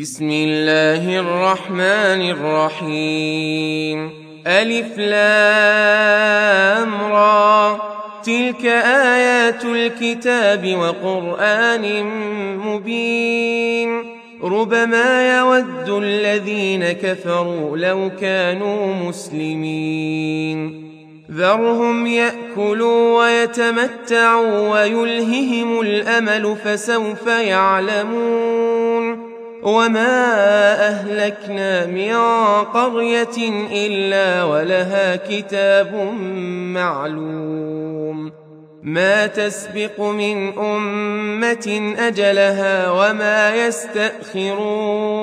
بسم الله الرحمن الرحيم. ألف لام را. تلك آيات الكتاب وقرآن مبين. ربما يود الذين كفروا لو كانوا مسلمين. ذرهم يأكلوا ويتمتعوا ويلههم الأمل فسوف يعلمون. وما اهلكنا من قريه الا ولها كتاب معلوم ما تسبق من امه اجلها وما يستاخرون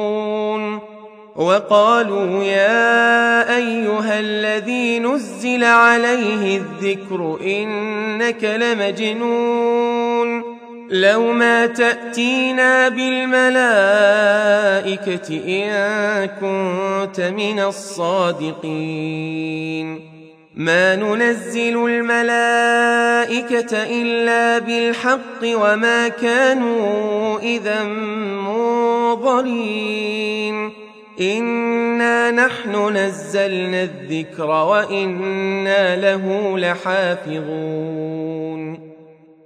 وقالوا يا ايها الذي نزل عليه الذكر انك لمجنون لو ما تأتينا بالملائكة إن كنت من الصادقين. ما ننزل الملائكة إلا بالحق وما كانوا إذا منظرين. إنا نحن نزلنا الذكر وإنا له لحافظون.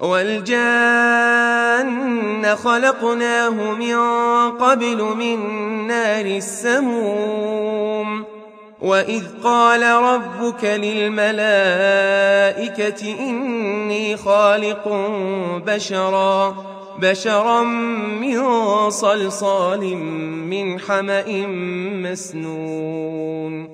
والجان خلقناه من قبل من نار السموم. وإذ قال ربك للملائكة إني خالق بشرا بشرا من صلصال من حمأ مسنون.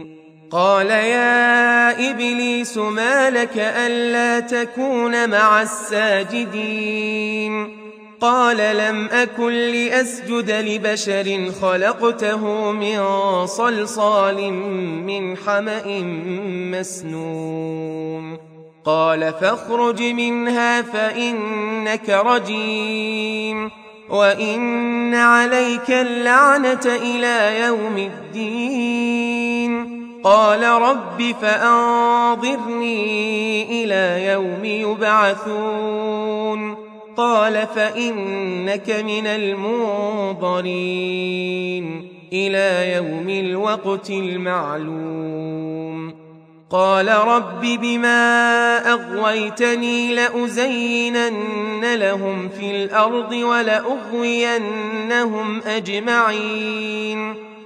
قال يا إبليس ما لك ألا تكون مع الساجدين؟ قال لم أكن لأسجد لبشر خلقته من صلصال من حمأ مسنون. قال فاخرج منها فإنك رجيم. وإن عليك اللعنة إلى يوم الدين. قال رب فأنظرني إلى يوم يبعثون. قال فإنك من المنظرين. إلى يوم الوقت المعلوم. قال رب بما أغويتني لأزينن لهم في الأرض ولأغوينهم أجمعين.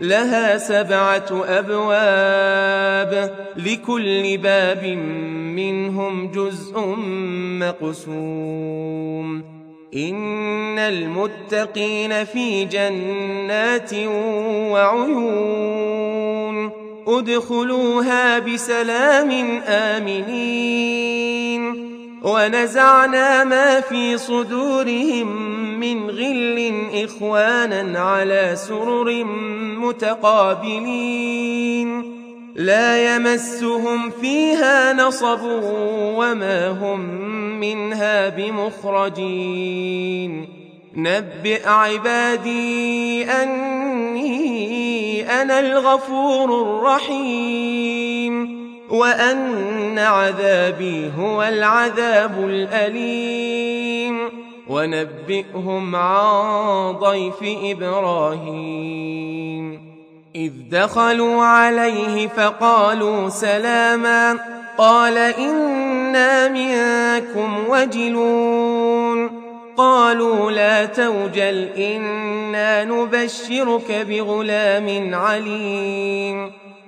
لها سبعة أبواب لكل باب منهم جزء مقسوم. إن المتقين في جنات وعيون. ادخلوها بسلام آمنين. ونزعنا ما في صدورهم من غل إخوانا على سرر متقابلين. لا يمسهم فيها نصب وما هم منها بمخرجين. نبئ عبادي أني أنا الغفور الرحيم. وأن عذابي هو العذاب الأليم. ونبئهم عن ضيف إبراهيم. إذ دخلوا عليه فقالوا سلاما. قال إنا منكم وجلون. قالوا لا توجل إنا نبشرك بغلام عليم.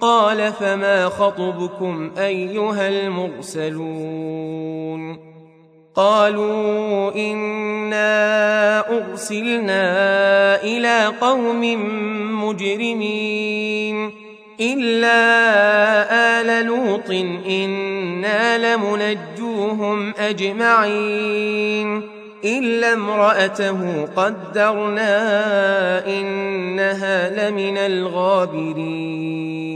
قال فما خطبكم أيها المرسلون قالوا إنا أرسلنا إلى قوم مجرمين إلا آل لوط إنا لمنجوهم أجمعين إلا امرأته قدرنا إنها لمن الغابرين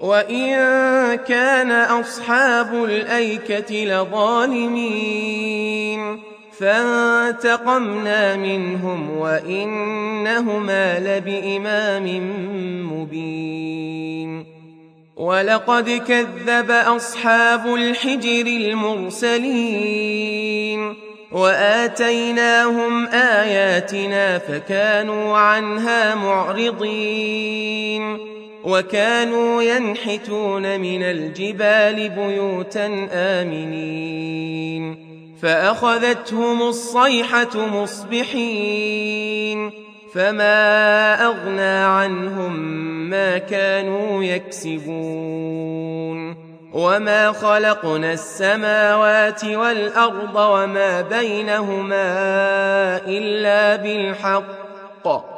وإن كان أصحاب الأيكة لظالمين فانتقمنا منهم وإنهما لبإمام مبين ولقد كذب أصحاب الحجر المرسلين وآتيناهم آياتنا فكانوا عنها معرضين وكانوا ينحتون من الجبال بيوتا آمنين. فأخذتهم الصيحة مصبحين. فما أغنى عنهم ما كانوا يكسبون. وما خلقنا السماوات والأرض وما بينهما إلا بالحق.